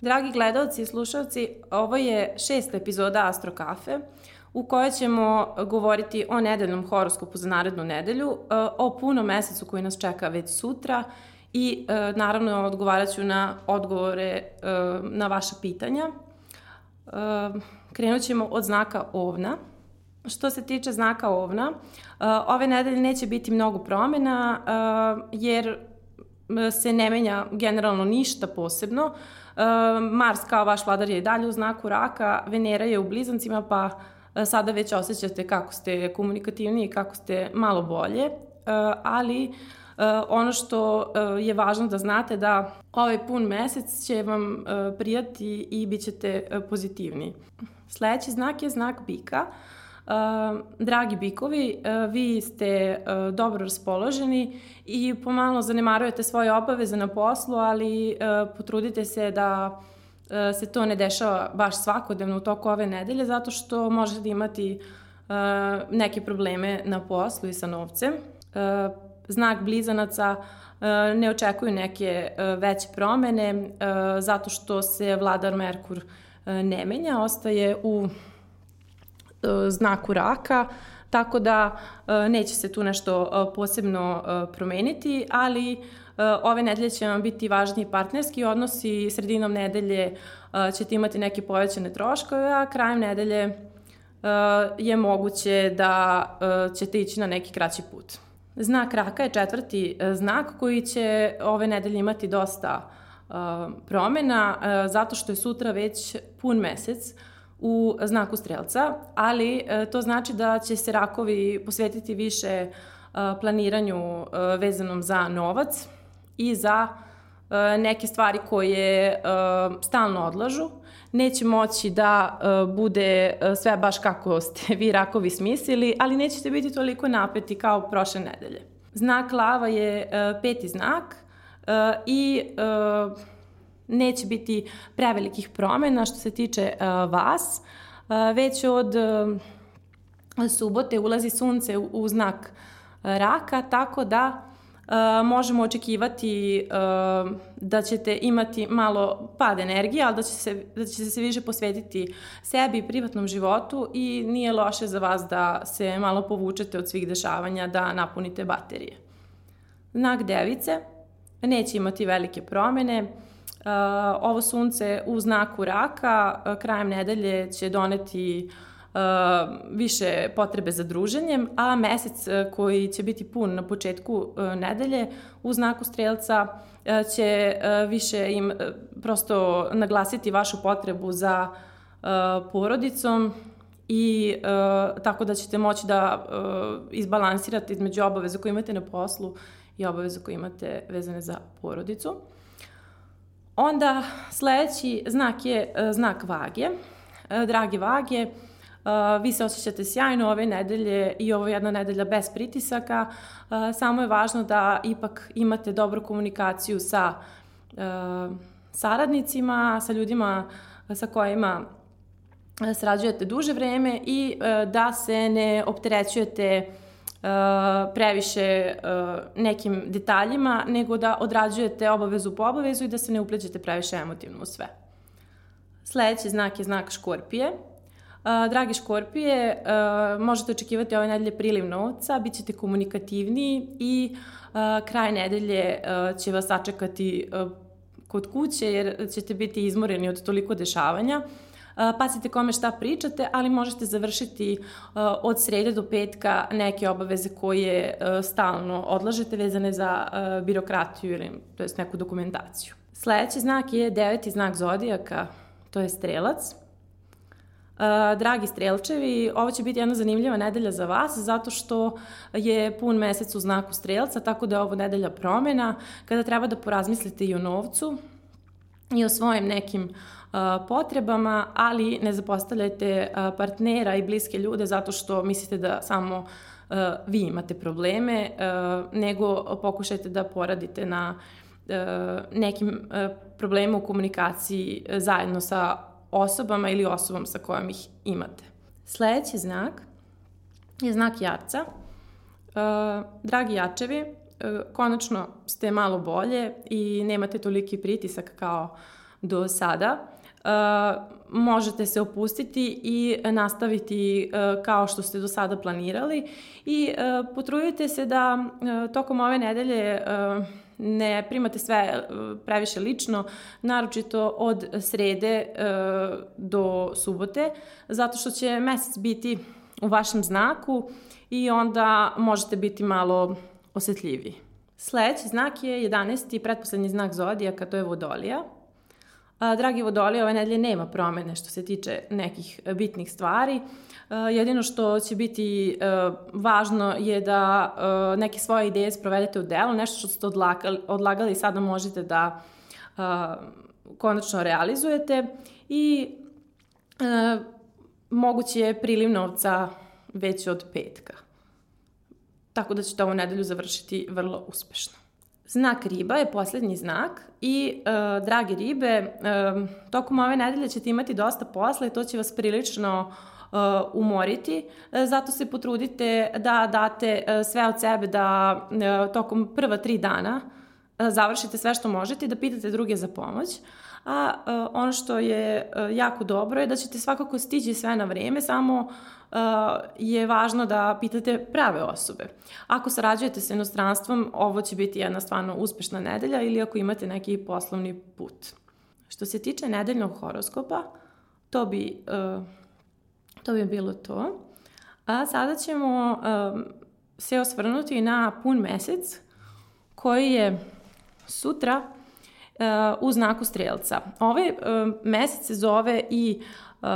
Dragi gledalci i slušalci, ovo je šesta epizoda Astro Kafe u kojoj ćemo govoriti o nedeljnom horoskopu za narednu nedelju, e, o punom mesecu koji nas čeka već sutra i e, naravno odgovarat ću na odgovore e, na vaša pitanja. Krenut ćemo od znaka ovna. Što se tiče znaka ovna, ove nedelje neće biti mnogo promena jer se ne menja generalno ništa posebno. Mars kao vaš vladar je i dalje u znaku raka, Venera je u blizancima pa E, sada već osjećate kako ste komunikativni i kako ste malo bolje, e, ali e, ono što je važno da znate da ovaj pun mesec će vam prijati i bit ćete pozitivni. Sledeći znak je znak bika. Dragi bikovi, vi ste dobro raspoloženi i pomalo zanemarujete svoje obaveze na poslu, ali potrudite se da se to ne dešava baš svakodnevno u toku ove nedelje, zato što možete imati neke probleme na poslu i sa novcem. Znak blizanaca ne očekuju neke veće promene, zato što se vladar Merkur ne menja, ostaje u znaku raka, tako da neće se tu nešto posebno promeniti, ali E, ove nedelje će vam biti važniji partnerski odnosi, sredinom nedelje e, ćete imati neke povećane troškove, a krajem nedelje e, je moguće da ćete ići na neki kraći put. Znak raka je četvrti znak koji će ove nedelje imati dosta promena, zato što je sutra već pun mesec u znaku strelca, ali to znači da će se rakovi posvetiti više planiranju vezanom za novac, i za e, neke stvari koje e, stalno odlažu. Neće moći da e, bude sve baš kako ste vi rakovi smislili, ali nećete biti toliko napeti kao prošle nedelje. Znak lava je peti znak i neće biti prevelikih promena što se tiče vas. Već od subote ulazi sunce u znak raka, tako da možemo očekivati da ćete imati malo pad energije, ali da, će se, da ćete se više posvetiti sebi i privatnom životu i nije loše za vas da se malo povučete od svih dešavanja, da napunite baterije. Znak device neće imati velike promene. Uh, ovo sunce u znaku raka uh, krajem nedelje će doneti uh, više potrebe za druženjem, a mesec koji će biti pun na početku nedelje u znaku strelca će više im prosto naglasiti vašu potrebu za porodicom i tako da ćete moći da izbalansirate između obaveza koje imate na poslu i obaveza koje imate vezane za porodicu. Onda sledeći znak je znak vage. Dragi vage, Uh, vi se osjećate sjajno ove nedelje i ovo je jedna nedelja bez pritisaka. Uh, samo je važno da ipak imate dobru komunikaciju sa uh, saradnicima, sa ljudima sa kojima srađujete duže vreme i da se ne opterećujete previše nekim detaljima, nego da odrađujete obavezu po obavezu i da se ne upleđete previše emotivno u sve. Sledeći znak je znak škorpije. Dragi škorpije, možete očekivati ove nedelje priliv novca, bit ćete komunikativniji i kraj nedelje će vas sačekati kod kuće jer ćete biti izmoreni od toliko dešavanja. Pazite kome šta pričate, ali možete završiti od srede do petka neke obaveze koje stalno odlažete vezane za birokratiju ili to jest neku dokumentaciju. Sledeći znak je deveti znak zodijaka, to je strelac. Uh, dragi strelčevi, ovo će biti jedna zanimljiva nedelja za vas, zato što je pun mesec u znaku strelca, tako da je ovo nedelja promena, kada treba da porazmislite i o novcu i o svojim nekim potrebama, ali ne zapostavljajte partnera i bliske ljude zato što mislite da samo vi imate probleme, nego pokušajte da poradite na nekim problemu u komunikaciji zajedno sa osobama ili osobom sa kojom ih imate. Sledeći znak je znak jarca. Dragi jačevi, konačno ste malo bolje i nemate toliki pritisak kao do sada. Možete se opustiti i nastaviti kao što ste do sada planirali i potrudite se da tokom ove nedelje ne primate sve previše lično, naročito od srede do subote, zato što će mesec biti u vašem znaku i onda možete biti malo osetljiviji. Sledeći znak je 11. pretposlednji znak zodijaka, to je Vodolija. A, dragi Vodolija, ove nedelje nema promene što se tiče nekih bitnih stvari. Jedino što će biti a, važno je da a, neke svoje ideje sprovedete u delo, nešto što ste odlagali, odlagali sada možete da a, konačno realizujete i moguće je priliv novca već od petka. Tako da ćete ovu nedelju završiti vrlo uspešno. Znak riba je poslednji znak i, e, dragi ribe, e, tokom ove nedelje ćete imati dosta posla i to će vas prilično e, umoriti, e, zato se potrudite da date e, sve od sebe da e, tokom prva tri dana e, završite sve što možete i da pitate druge za pomoć. A e, ono što je e, jako dobro je da ćete svakako stići sve na vreme, samo je važno da pitate prave osobe. Ako sarađujete sa inostranstvom, ovo će biti jedna stvarno uspešna nedelja ili ako imate neki poslovni put. Što se tiče nedeljnog horoskopa, to bi, uh, to bi bilo to. A sada ćemo uh, se osvrnuti na pun mesec koji je sutra uh, u znaku strelca. Ovaj mesec se zove i Uh,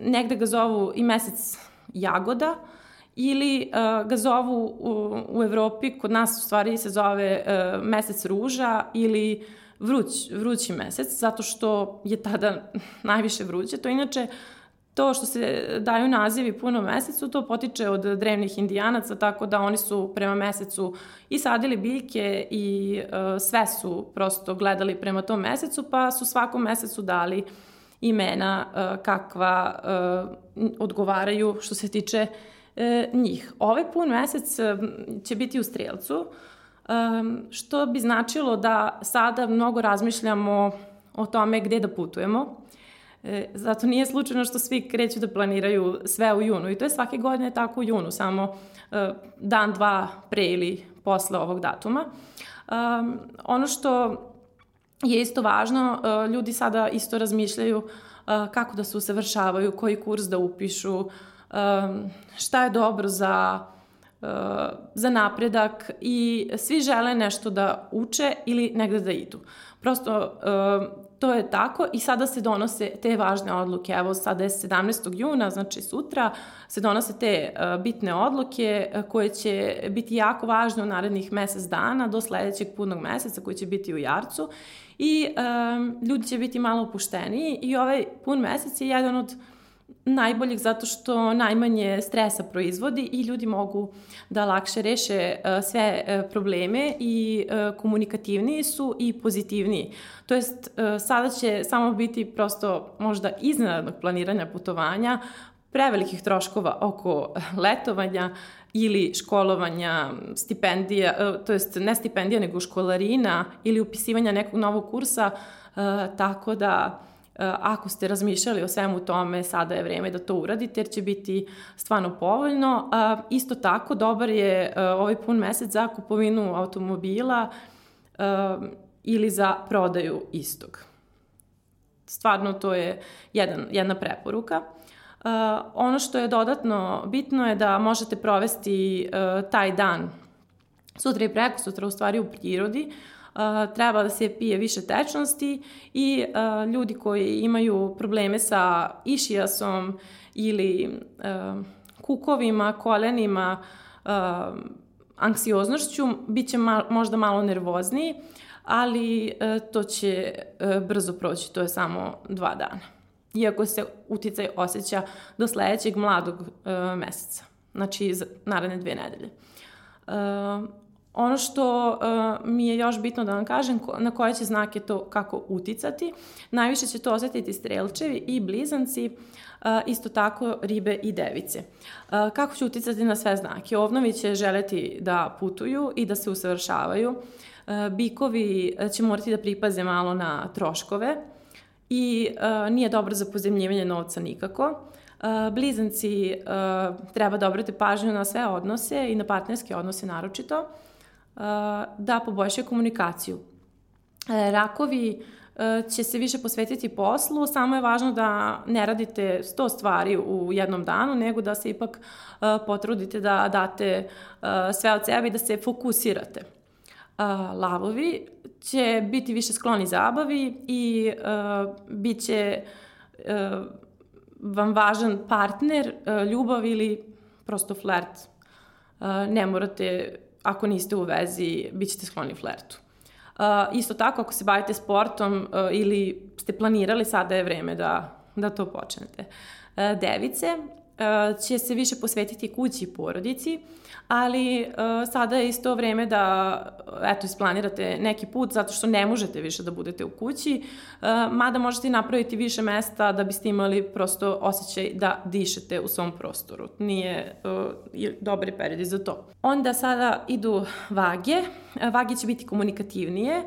negde ga zovu i mesec jagoda, ili uh, ga zovu u, u Evropi, kod nas u stvari se zove uh, mesec ruža ili vruć, vrući mesec, zato što je tada najviše vruće. To inače, to što se daju nazivi puno mesecu, to potiče od drevnih indijanaca, tako da oni su prema mesecu i sadili biljke i uh, sve su prosto gledali prema tom mesecu, pa su svakom mesecu dali imena uh, kakva uh, odgovaraju što se tiče uh, njih. Ovaj pun mesec će biti u strelcu, um, što bi značilo da sada mnogo razmišljamo o tome gde da putujemo. E, zato nije slučajno što svi kreću da planiraju sve u junu i to je svake godine tako u junu, samo e, dan, dva pre ili posle ovog datuma. Um, ono što je isto važno, e, ljudi sada isto razmišljaju e, kako da se usavršavaju, koji kurs da upišu, e, šta je dobro za, za napredak i svi žele nešto da uče ili negde da idu. Prosto to je tako i sada se donose te važne odluke. Evo sada je 17. juna, znači sutra, se donose te bitne odluke koje će biti jako važne u narednih mesec dana do sledećeg punog meseca koji će biti u Jarcu i um, ljudi će biti malo opušteniji i ovaj pun mesec je jedan od najboljih zato što najmanje stresa proizvodi i ljudi mogu da lakše reše uh, sve uh, probleme i uh, komunikativniji su i pozitivniji. To jest, sada će samo biti prosto možda iznenadnog planiranja putovanja, prevelikih troškova oko letovanja ili školovanja, stipendija, e, to jest ne stipendija nego školarina ili upisivanja nekog novog kursa, e, tako da e, ako ste razmišljali o svemu tome, sada je vreme da to uradite jer će biti stvarno povoljno. Isto tako, dobar je ovaj pun mesec za kupovinu automobila ili za prodaju istog. Stvarno to je jedan, jedna preporuka. Ono što je dodatno bitno je da možete provesti taj dan sutra i preko sutra u stvari u prirodi. Uh, treba da se pije više tečnosti i ljudi koji imaju probleme sa išijasom ili kukovima, kolenima, anksioznošću, bit će ma možda malo nervozniji, ali to će brzo proći, to je samo dva dana iako se uticaj osjeća do sledećeg mladog meseca, znači za naredne dve nedelje. Ono što uh, mi je još bitno da vam kažem, ko, na koje će znake to kako uticati, najviše će to osetiti strelčevi i blizanci, uh, isto tako ribe i device. Uh, kako će uticati na sve znake? Ovnovi će želeti da putuju i da se usavršavaju, bikovi će morati da pripaze malo na troškove, i nije dobro za pozemljivanje novca nikako. Blizanci treba da obrate pažnju na sve odnose i na partnerske odnose naročito, da poboljšaju komunikaciju. Uh, rakovi će se više posvetiti poslu, samo je važno da ne radite 100 stvari u jednom danu, nego da se ipak potrudite da date sve od sebe i da se fokusirate. Lavovi će biti više skloni zabavi i bit će vam važan partner, ljubav ili prosto flert. Ne morate, ako niste u vezi, bit ćete skloni flertu. Uh, isto tako, ako se bavite sportom uh, ili ste planirali, sada je vreme da, da to počnete. Uh, device će se više posvetiti kući i porodici, ali uh, sada je isto vreme da eto, isplanirate neki put zato što ne možete više da budete u kući, uh, mada možete napraviti više mesta da biste imali prosto osjećaj da dišete u svom prostoru. Nije dobri period za to. Onda sada idu vage. Vage će biti komunikativnije,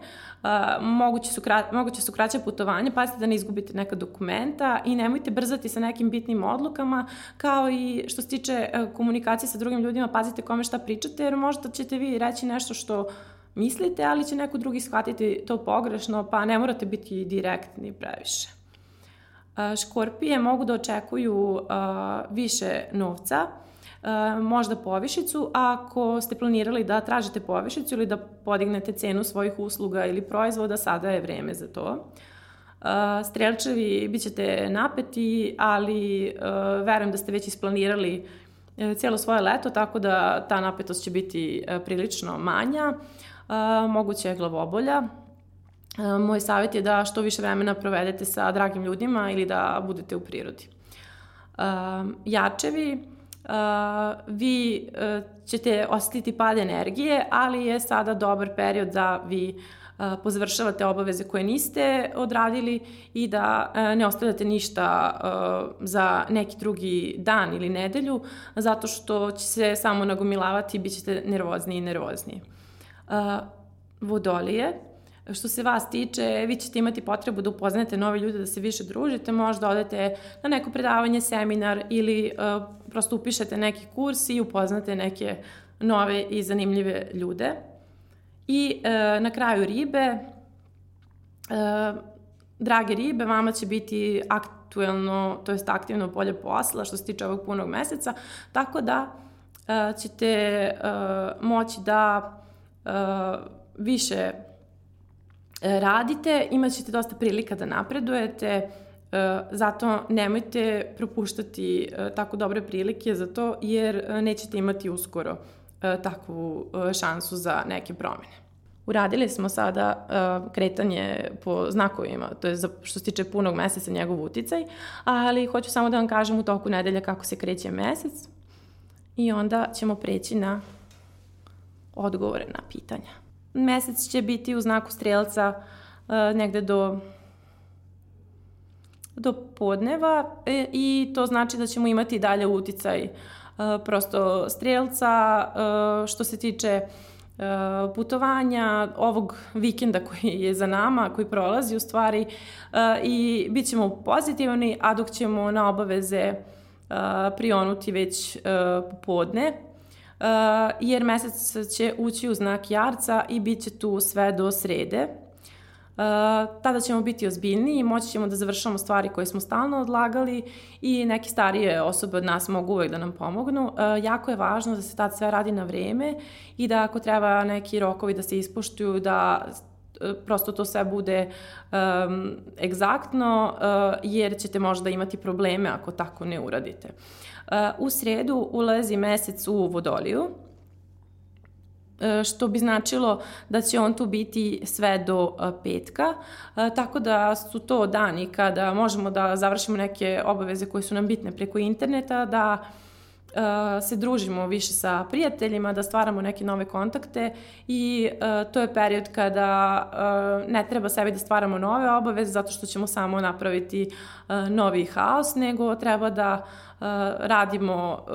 moguće su, krat, moguće su kraće putovanja, pazite da ne izgubite neka dokumenta i nemojte brzati sa nekim bitnim odlukama, kao i što se tiče komunikacije sa drugim ljudima, pazite kome šta pričate, jer možda ćete vi reći nešto što mislite, ali će neko drugi shvatiti to pogrešno, pa ne morate biti direktni previše. Škorpije mogu da očekuju više novca, možda povišicu, ako ste planirali da tražite povišicu ili da podignete cenu svojih usluga ili proizvoda, sada je vreme za to. Strelčevi bit ćete napeti, ali verujem da ste već isplanirali e, cijelo svoje leto, tako da ta napetost će biti e, prilično manja. Moguće je glavobolja, Moj savjet je da što više vremena provedete sa dragim ljudima ili da budete u prirodi. Jačevi, uh, vi uh, ćete osetiti pad energije, ali je sada dobar period da vi uh, pozvršavate obaveze koje niste odradili i da uh, ne ostavljate ništa za neki drugi dan ili nedelju, zato što će se samo nagomilavati i bit ćete nervozniji i nervozniji. Vodolije, Što se vas tiče, vi ćete imati potrebu da upoznate nove ljude, da se više družite, možda odete na neko predavanje, seminar ili uh, prosto upišete neki kurs i upoznate neke nove i zanimljive ljude. I uh, na kraju ribe, uh, drage ribe, vama će biti aktuelno, to jest aktivno polje posla što se tiče ovog punog meseca, tako da uh, ćete uh, moći da uh, više radite, imat ćete dosta prilika da napredujete, e, zato nemojte propuštati e, tako dobre prilike za to, jer nećete imati uskoro takvu šansu za neke promene. Uradili smo sada kretanje po znakovima, to je za, što se tiče punog meseca njegov uticaj, ali hoću samo da vam kažem u toku nedelja kako se kreće mesec i onda ćemo preći na odgovore na pitanja mesec će biti u znaku strelca uh, negde do do podneva e, i to znači da ćemo imati dalje uticaj uh, prosto strelca uh, što se tiče putovanja ovog vikenda koji je za nama, koji prolazi u stvari i bit ćemo pozitivni, a dok ćemo na obaveze prionuti već popodne, jer mesec će ući u znak jarca i bit će tu sve do srede. Uh, tada ćemo biti ozbiljniji, moći ćemo da završamo stvari koje smo stalno odlagali i neke starije osobe od nas mogu uvek da nam pomognu. Uh, jako je važno da se tad sve radi na vreme i da ako treba neki rokovi da se ispoštuju, da prosto to sve bude um, egzaktno, uh, jer ćete možda imati probleme ako tako ne uradite. Uh, u sredu ulazi mesec u vodoliju, uh, što bi značilo da će on tu biti sve do uh, petka, tako da su to dani kada možemo da završimo neke obaveze koje su nam bitne preko interneta, da se družimo više sa prijateljima, da stvaramo neke nove kontakte i uh, to je period kada uh, ne treba sebi da stvaramo nove obaveze zato što ćemo samo napraviti uh, novi haos, nego treba da radimo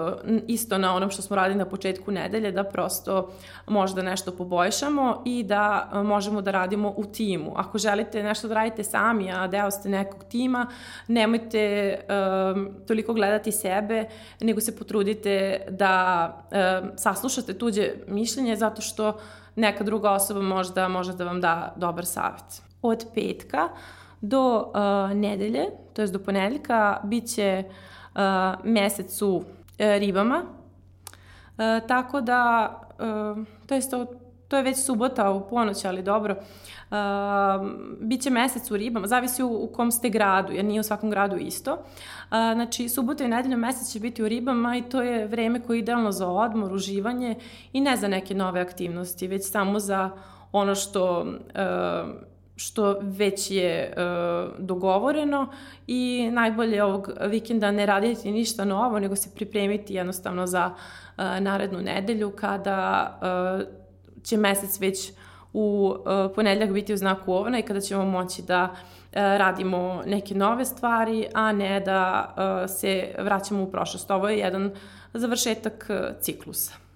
isto na onom što smo radili na početku nedelje, da prosto možda nešto poboljšamo i da možemo da radimo u timu. Ako želite nešto da radite sami, a deo ste nekog tima, nemojte toliko gledati sebe, nego se potrudite da saslušate tuđe mišljenje zato što neka druga osoba možda može da vam da dobar savet. Od petka do uh, nedelje, to je do ponedeljka, bit će uh, mesec u uh, ribama, uh, tako da, to je to, to je već subota u ponoć, ali dobro, uh, biće mesec u ribama, zavisi u, u kom ste gradu, jer nije u svakom gradu isto. Uh, znači, subota i nedelja mesec će biti u ribama i to je vreme koje je idealno za odmor, uživanje i ne za neke nove aktivnosti, već samo za ono što što već je uh, dogovoreno i najbolje ovog vikenda ne raditi ništa novo, nego se pripremiti jednostavno za uh, narednu nedelju kada uh, će mesec već u uh, ponedljak biti u znaku ovna i kada ćemo moći da uh, radimo neke nove stvari, a ne da uh, se vraćamo u prošlost. Ovo je jedan završetak uh, ciklusa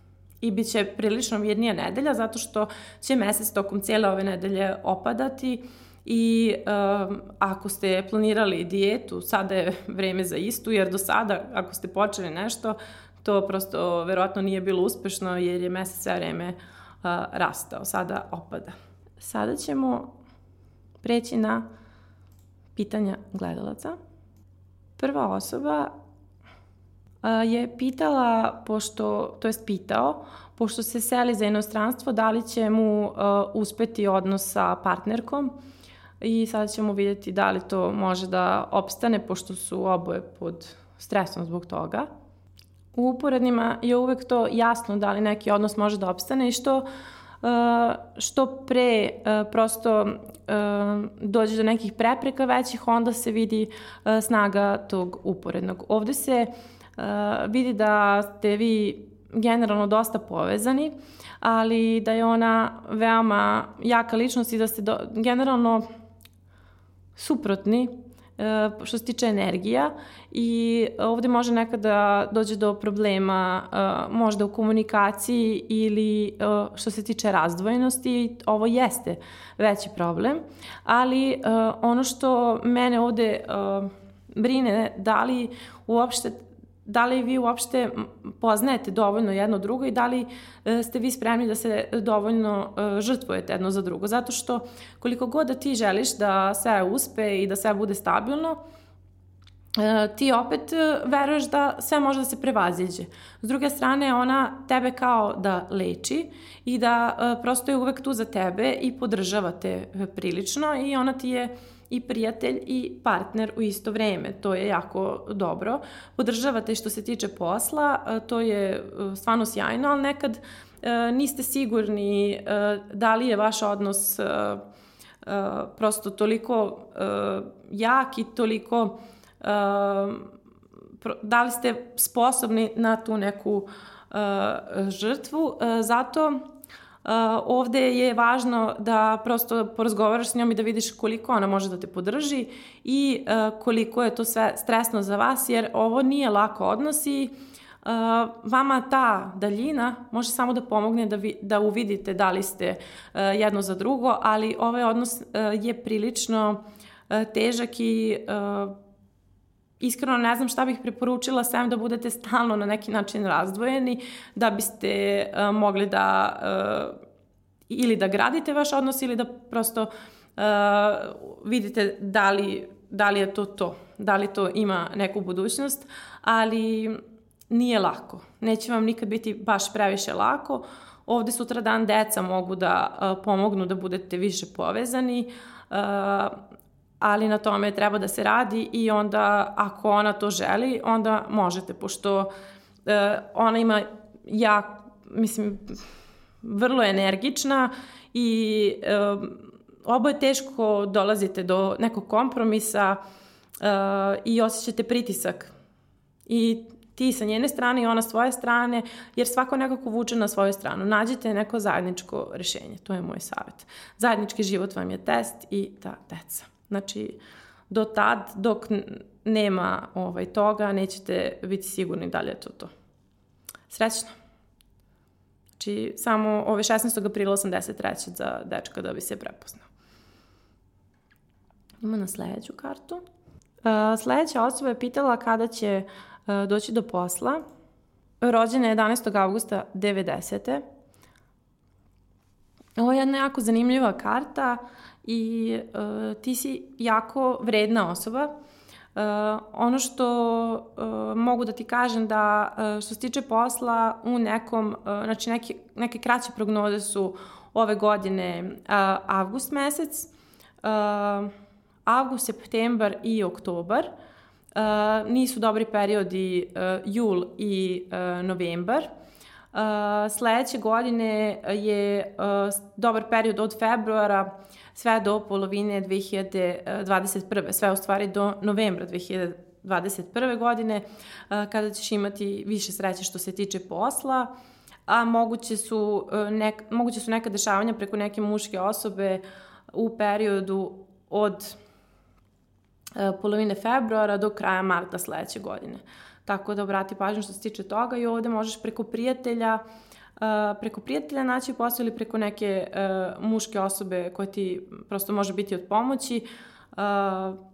i bit će prilično mirnija nedelja zato što će mesec tokom cijele ove nedelje opadati i um, ako ste planirali dijetu, sada je vreme za istu, jer do sada ako ste počeli nešto, to prosto verovatno nije bilo uspešno jer je mesec sve vreme uh, rastao, sada opada. Sada ćemo preći na pitanja gledalaca. Prva osoba je pitala, pošto, to jest pitao, pošto se seli za inostranstvo, da li će mu uspeti odnos sa partnerkom i sada ćemo vidjeti da li to može da opstane, pošto su oboje pod stresom zbog toga. U uporednima je uvek to jasno da li neki odnos može da opstane i što uh, što pre prosto dođe do nekih prepreka većih, onda se vidi snaga tog uporednog. Ovde se vidi da ste vi generalno dosta povezani, ali da je ona veoma jaka ličnost i da ste do, generalno suprotni što se tiče energija i ovde može nekada dođe do problema e, možda u komunikaciji ili e, što se tiče razdvojenosti, ovo jeste veći problem, ali ono što mene ovde brine da li uopšte da li vi uopšte poznajete dovoljno jedno drugo i da li e, ste vi spremni da se dovoljno e, žrtvujete jedno za drugo. Zato što koliko god da ti želiš da sve uspe i da sve bude stabilno, e, ti opet veruješ da sve može da se prevaziđe. S druge strane, ona tebe kao da leči i da prosto je uvek tu za tebe i podržava te prilično i ona ti je i prijatelj i partner u isto vreme. To je jako dobro. Podržavate što se tiče posla, to je stvarno sjajno, ali nekad niste sigurni da li je vaš odnos prosto toliko jak i toliko da li ste sposobni na tu neku žrtvu. Zato ovde je važno da prosto porazgovaraš s njom i da vidiš koliko ona može da te podrži i uh, koliko je to sve stresno za vas, jer ovo nije lako odnos i uh, vama ta daljina može samo da pomogne da, vi, da uvidite da li ste uh, jedno za drugo, ali ovaj odnos uh, je prilično uh, težak i uh, iskreno ne znam šta bih preporučila sem da budete stalno na neki način razdvojeni da biste uh, mogli da uh, ili da gradite vaš odnos ili da prosto uh, vidite da li, da li je to to, da li to ima neku budućnost, ali nije lako. Neće vam nikad biti baš previše lako. Ovde sutra dan deca mogu da uh, pomognu da budete više povezani. Uh, ali na tome treba da se radi i onda ako ona to želi, onda možete, pošto e, ona ima ja, mislim, vrlo energična i e, oboje teško dolazite do nekog kompromisa e, i osjećate pritisak. I ti sa njene strane i ona svoje strane, jer svako nekako vuče na svoju stranu. Nađite neko zajedničko rešenje, to je moj savjet. Zajednički život vam je test i ta deca. Znači, do tad, dok nema ovaj, toga, nećete biti sigurni da li je to to. Srećno! Znači, samo ove 16. aprila 83. za dečka da bi se prepoznao. Ima na sledeću kartu. Uh, sledeća osoba je pitala kada će uh, doći do posla. Rođena je 11. augusta 90. Ovo je jedna jako zanimljiva karta i uh, ti si jako vredna osoba. Uh, ono što uh, mogu da ti kažem da uh, što se tiče posla u nekom, uh, znači neke, neke kraće prognoze su ove godine uh, avgust mesec, uh, avgust, septembar i oktobar. Uh, nisu dobri periodi uh, jul i uh, novembar. Uh, sledeće godine je uh, dobar period od februara sve do polovine 2021. Sve u stvari do novembra 2021. godine uh, kada ćeš imati više sreće što se tiče posla a moguće su, uh, nek, moguće su neka dešavanja preko neke muške osobe u periodu od E, polovine februara do kraja marta sledeće godine. Tako da obrati pažnju što se tiče toga i ovde možeš preko prijatelja preko prijatelja naći posao ili preko neke muške osobe koje ti prosto može biti od pomoći, uh,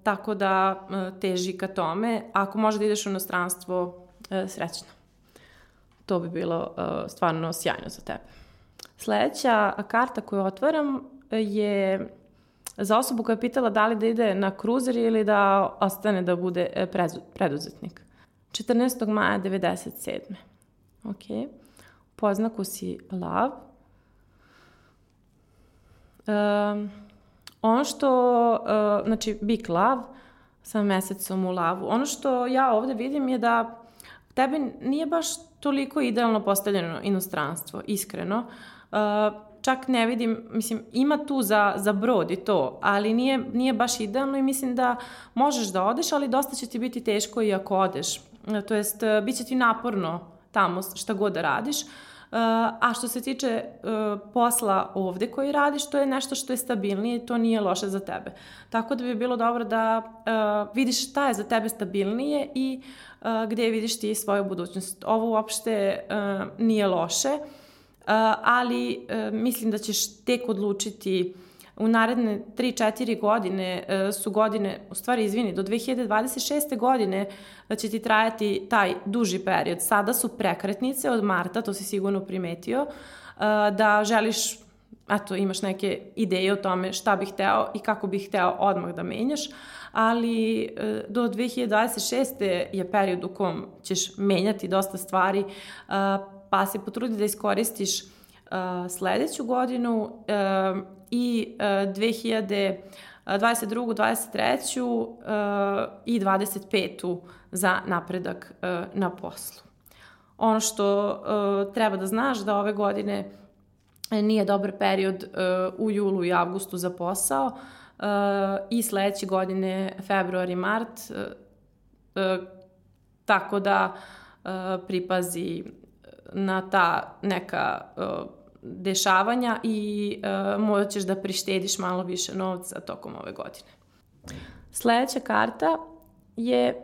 tako da uh, teži ka tome. Ako može da ideš u inostranstvo, uh, srećno. To bi bilo uh, stvarno sjajno za tebe. Sledeća karta koju otvaram je za osobu koja je pitala da li da ide na kruzer ili da ostane da bude e, preduzetnik. 14. maja 97. Ok. Poznaku si lav. Um, ono što, uh, znači, bik lav sa mesecom u lavu. Ono što ja ovde vidim je da tebi nije baš toliko idealno postavljeno inostranstvo, iskreno. Uh, čak ne vidim, mislim, ima tu za, za brod i to, ali nije, nije baš idealno i mislim da možeš da odeš, ali dosta će ti biti teško i ako odeš. To jest, e, bit će ti naporno tamo šta god da radiš. Uh, a što se tiče uh, posla ovde koji radiš, to je nešto što je stabilnije i to nije loše za tebe. Tako da bi bilo dobro da vidiš šta je za tebe stabilnije i gde vidiš ti svoju budućnost. Ovo uopšte nije loše. Ali e, mislim da ćeš tek odlučiti u naredne 3-4 godine e, su godine, u stvari izvini, do 2026. godine će ti trajati taj duži period. Sada su prekretnice od marta, to si sigurno primetio, e, da želiš, eto, imaš neke ideje o tome šta bih hteo i kako bih hteo odmah da menjaš, ali do 2026. je period u kom ćeš menjati dosta stvari, pa se potrudi da iskoristiš sledeću godinu i uh, 2022. 23. Uh, i 25. za napredak na poslu. Ono što treba da znaš da ove godine nije dobar period u julu i avgustu za posao i sledeće godine februar i mart, tako da pripazi na ta neka dešavanja i uh, morat ćeš da prištediš malo više novca tokom ove godine. Sledeća karta je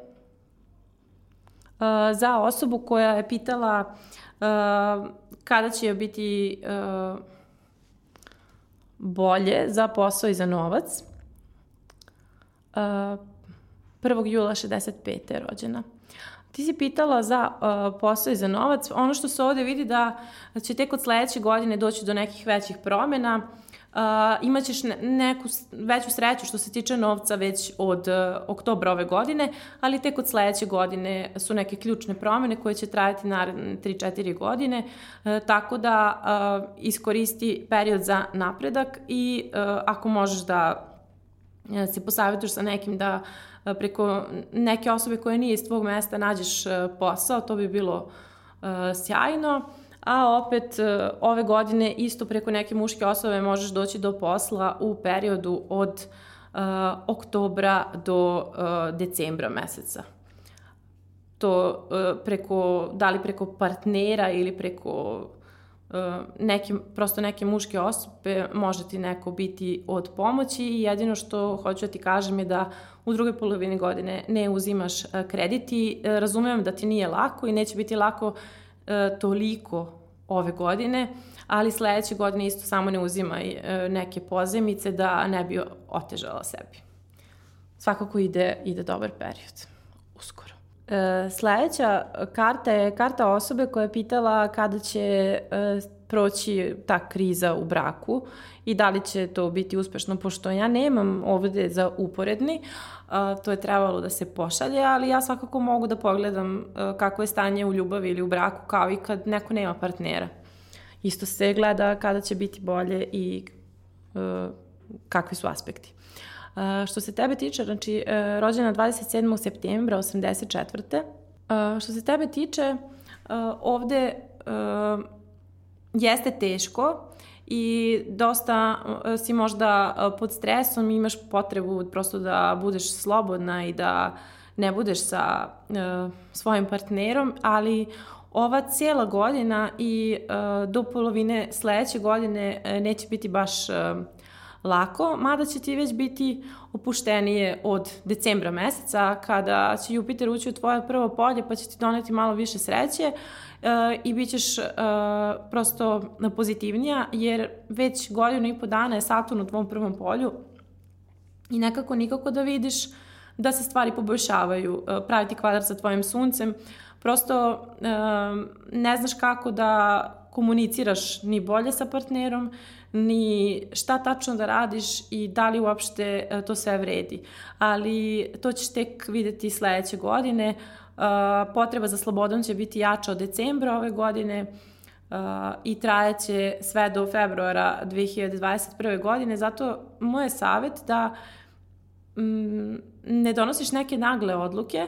uh, za osobu koja je pitala uh, kada će biti uh, bolje za posao i za novac. Uh, 1. jula 65. je rođena. Ti si pitala za uh, posao i za novac. Ono što se ovde vidi da će tek od sledeće godine doći do nekih većih promena. Uh, imaćeš ne, neku veću sreću što se tiče novca već od uh, oktobra ove godine, ali tek od sledeće godine su neke ključne promene koje će trajati naredne 3-4 godine, uh, tako da uh, iskoristi period za napredak i uh, ako možeš da uh, se posavjetuješ sa nekim da uh, preko neke osobe koje nije iz tvog mesta nađeš e, posao, to bi bilo uh, sjajno. A opet ove godine isto preko neke muške osobe možeš doći do posla u periodu od oktobra do decembra meseca. To preko, da li preko partnera ili preko neke, prosto neke muške osobe može ti neko biti od pomoći i jedino što hoću da ti kažem je da u drugoj polovini godine ne uzimaš kredit i razumem da ti nije lako i neće biti lako toliko ove godine, ali sledeće godine isto samo ne uzimaj neke pozemice da ne bi otežala sebi. Svakako ide, ide dobar period. Uskoro. E, sledeća karta je karta osobe koja je pitala kada će e, proći ta kriza u braku i da li će to biti uspešno, pošto ja nemam ovde za uporedni, a, to je trebalo da se pošalje, ali ja svakako mogu da pogledam a, kako je stanje u ljubavi ili u braku, kao i kad neko nema partnera. Isto se gleda kada će biti bolje i kakvi su aspekti. Što se tebe tiče, znači, uh, rođena 27. septembra 84. Uh, što se tebe tiče, uh, ovde uh, jeste teško i dosta si možda pod stresom i imaš potrebu prosto da budeš slobodna i da ne budeš sa svojim partnerom, ali ova cijela godina i do polovine sledeće godine neće biti baš lako, mada će ti već biti opuštenije od decembra meseca, kada će Jupiter ući u tvoje prvo polje, pa će ti doneti malo više sreće uh, i bit ćeš uh, prosto pozitivnija, jer već godinu i po dana je Saturn u tvom prvom polju i nekako nikako da vidiš da se stvari poboljšavaju, uh, praviti kvadrat sa tvojim suncem, prosto uh, ne znaš kako da komuniciraš ni bolje sa partnerom, ni šta tačno da radiš i da li uopšte e, to sve vredi. Ali to ćeš tek videti sledeće godine. E, potreba za slobodom će biti jača od decembra ove godine e, i trajaće sve do februara 2021. godine. Zato moj je savjet da mm, ne donosiš neke nagle odluke,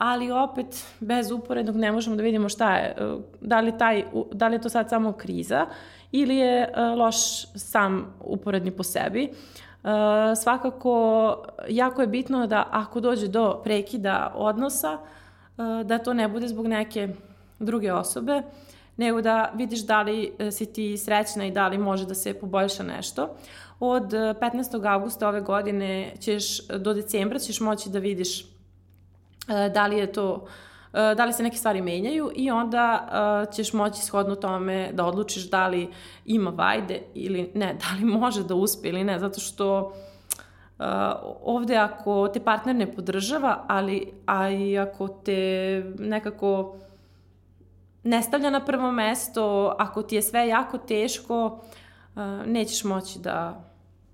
ali opet bez uporednog ne možemo da vidimo šta je, da li, taj, da li je to sad samo kriza ili je e, loš sam uporedni po sebi. E, svakako, jako je bitno da ako dođe do prekida odnosa, e, da to ne bude zbog neke druge osobe, nego da vidiš da li si ti srećna i da li može da se poboljša nešto. Od 15. augusta ove godine ćeš, do decembra ćeš moći da vidiš da li je to E, da li se neke stvari menjaju i onda uh, ćeš moći shodno tome da odlučiš da li ima vajde ili ne, da li može da uspe ili ne, zato što ovde ako te partner ne podržava, ali a i ako te nekako ne stavlja na prvo mesto, ako ti je sve jako teško, nećeš moći da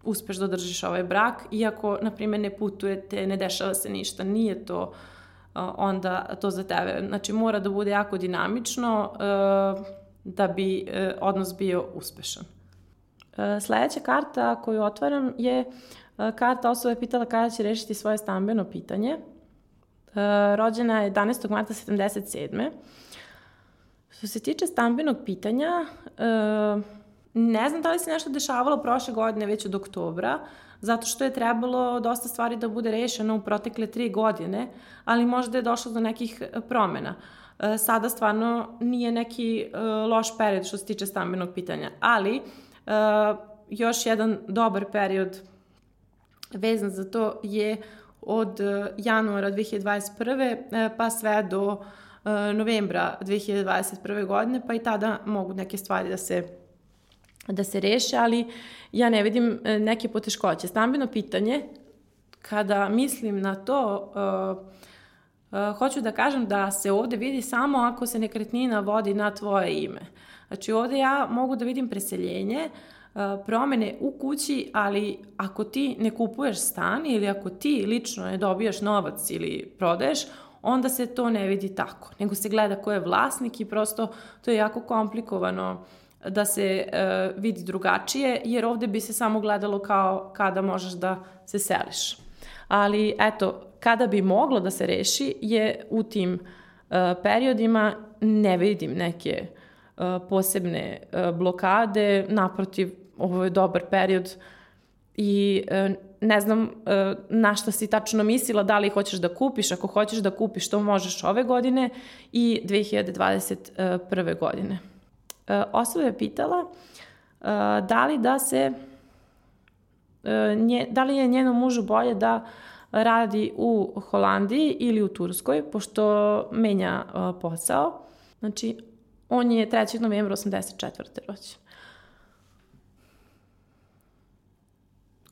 uspeš da održiš ovaj brak, iako, na primjer, ne putujete, ne dešava se ništa, nije to uh, onda to za tebe. Znači mora da bude jako dinamično da bi odnos bio uspešan. Sledeća karta koju otvaram je karta osoba je pitala kada će rešiti svoje stambeno pitanje. Rođena je 11. marta 77. Što se tiče stambenog pitanja, ne znam da li se nešto dešavalo prošle godine već od oktobra, zato što je trebalo dosta stvari da bude rešeno u protekle tri godine, ali možda je došlo do nekih e, promena. E, sada stvarno nije neki e, loš period što se tiče stambenog pitanja, ali još jedan dobar period vezan za to je od januara 2021. pa sve do novembra 2021. godine, pa i tada mogu neke stvari da se da se reše, ali ja ne vidim e, neke poteškoće. Stambeno pitanje, kada mislim na to, uh, uh, hoću da kažem da se ovde vidi samo ako se nekretnina vodi na tvoje ime. Znači ovde ja mogu da vidim preseljenje, promene u kući, ali ako ti ne kupuješ stan ili ako ti lično ne dobijaš novac ili prodaješ, onda se to ne vidi tako, nego se gleda ko je vlasnik i prosto to je jako komplikovano uh, da se uh, vidi drugačije, jer ovde bi se samo gledalo kao kada možeš da se seliš. Ali eto, kada bi moglo da se reši je u tim uh, periodima ne vidim neke uh, posebne uh, blokade, naprotiv, ovo je dobar period i uh, ne znam uh, na šta si tačno mislila, da li hoćeš da kupiš, ako hoćeš da kupiš, to možeš ove godine i 2021. godine. Osoba je pitala da li da se nje, da li je njenom mužu bolje da radi u Holandiji ili u Turskoj, pošto menja posao. Znači, on je 3. novembra 84. rođen.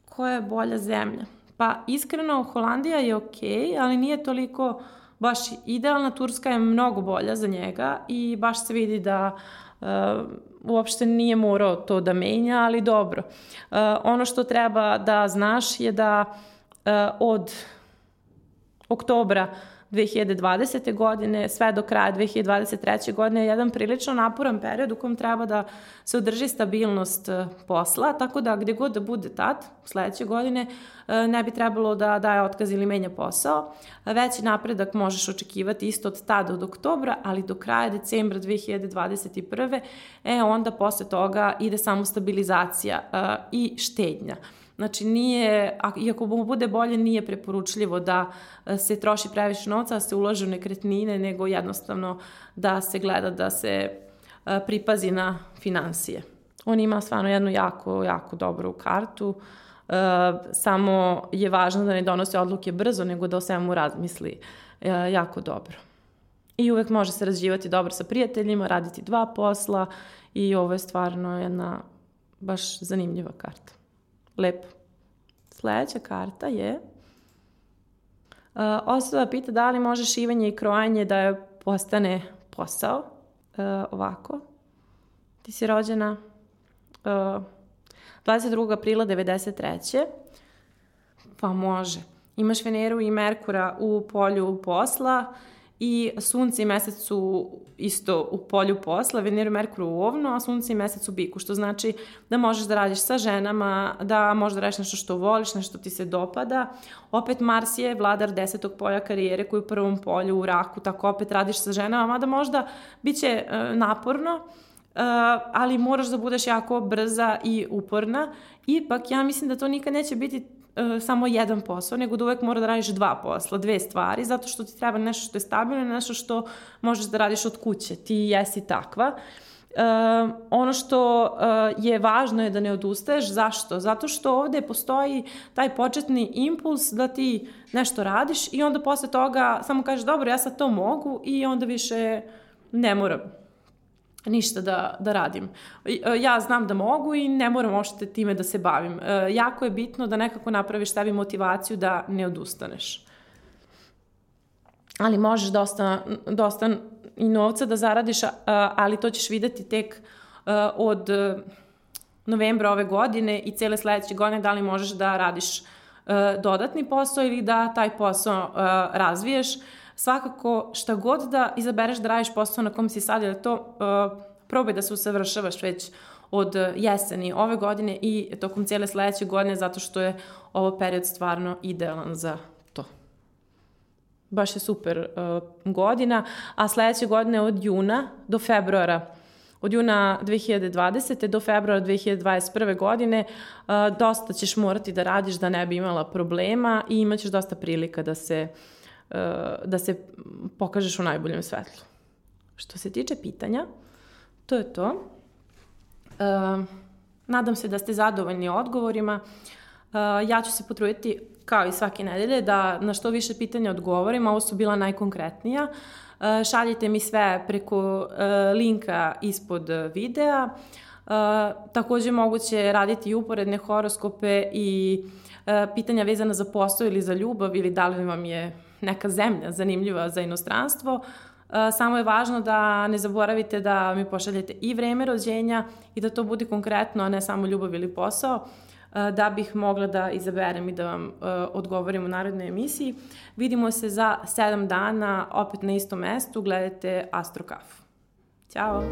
Koja je bolja zemlja? Pa iskreno, Holandija je okej, okay, ali nije toliko baš idealna. Turska je mnogo bolja za njega i baš se vidi da uopšte nije morao to da menja, ali dobro. Uh, ono što treba da znaš je da uh, od oktobra 2020. godine sve do kraja 2023. godine je jedan prilično naporan period u kom treba da se održi stabilnost e, posla, tako da gde god da bude tad, sledeće godine, e, ne bi trebalo da daje otkaz ili menja posao. Veći napredak možeš očekivati isto od tada od oktobra, ali do kraja decembra 2021. E onda posle toga ide samo stabilizacija e, i štednja. Znači nije, iako mu bude bolje, nije preporučljivo da e, se troši previše novca, da se ulaže u nekretnine, nego jednostavno da se gleda da se e, pripazi na financije. On ima stvarno jednu jako, jako dobru kartu, e, samo je važno da ne donose odluke brzo, nego da o svemu razmisli jako dobro. I uvek može se razživati dobro sa prijateljima, raditi dva posla i ovo je stvarno jedna baš zanimljiva karta. Lepo. Sledeća karta je Uh, osoba pita da li može šivanje i krojanje da je postane posao. Uh, ovako. Ti si rođena uh, 22. aprila 93. Pa može. Imaš Veneru i Merkura u polju posla, i sunce i mesec su isto u polju posla, Veneru i Merkur u ovnu, a sunce i mesec u biku, što znači da možeš da radiš sa ženama, da možeš da radiš nešto što voliš, nešto ti se dopada. Opet Mars je vladar desetog polja karijere koji u prvom polju u raku, tako opet radiš sa ženama, mada možda bit će uh, naporno, Uh, ali moraš da budeš jako brza i uporna. Ipak, ja mislim da to nikad neće biti uh, samo jedan posao, nego da uvek mora da radiš dva posla, dve stvari, zato što ti treba nešto što je stabilno, nešto što možeš da radiš od kuće. Ti jesi takva. Uh, ono što uh, je važno je da ne odustaješ. Zašto? Zato što ovde postoji taj početni impuls da ti nešto radiš i onda posle toga samo kažeš dobro, ja sad to mogu i onda više ne moram ništa da, da radim. E, ja znam da mogu i ne moram ošte time da se bavim. E, jako je bitno da nekako napraviš sebi motivaciju da ne odustaneš. Ali možeš dosta, dosta i novca da zaradiš, ali to ćeš videti tek e, od novembra ove godine i cele sledeće godine da li možeš da radiš dodatni posao ili da taj posao razviješ svakako šta god da izabereš da radiš posao na kom si sad, ili to uh, probaj da se usavršavaš već od jeseni ove godine i tokom cijele sledeće godine zato što je ovo period stvarno idealan za to. Baš je super uh, godina, a sledeće godine od juna do februara od juna 2020. do februara 2021. godine uh, dosta ćeš morati da radiš da ne bi imala problema i imaćeš dosta prilika da se uh, da se pokažeš u najboljem svetlu. Što se tiče pitanja, to je to. Uh, nadam se da ste zadovoljni odgovorima. Uh, ja ću se potruditi, kao i svake nedelje, da na što više pitanja odgovorim. Ovo su bila najkonkretnija. Šaljite mi sve preko linka ispod videa. Takođe moguće raditi i uporedne horoskope i pitanja vezana za posao ili za ljubav ili da li vam je neka zemlja zanimljiva za inostranstvo, e, samo je važno da ne zaboravite da mi pošaljete i vreme rođenja i da to bude konkretno, a ne samo ljubav ili posao, e, da bih mogla da izaberem i da vam e, odgovorim u narodnoj emisiji. Vidimo se za 7 dana opet na istom mestu, gledajte Astrokafu. Ćao!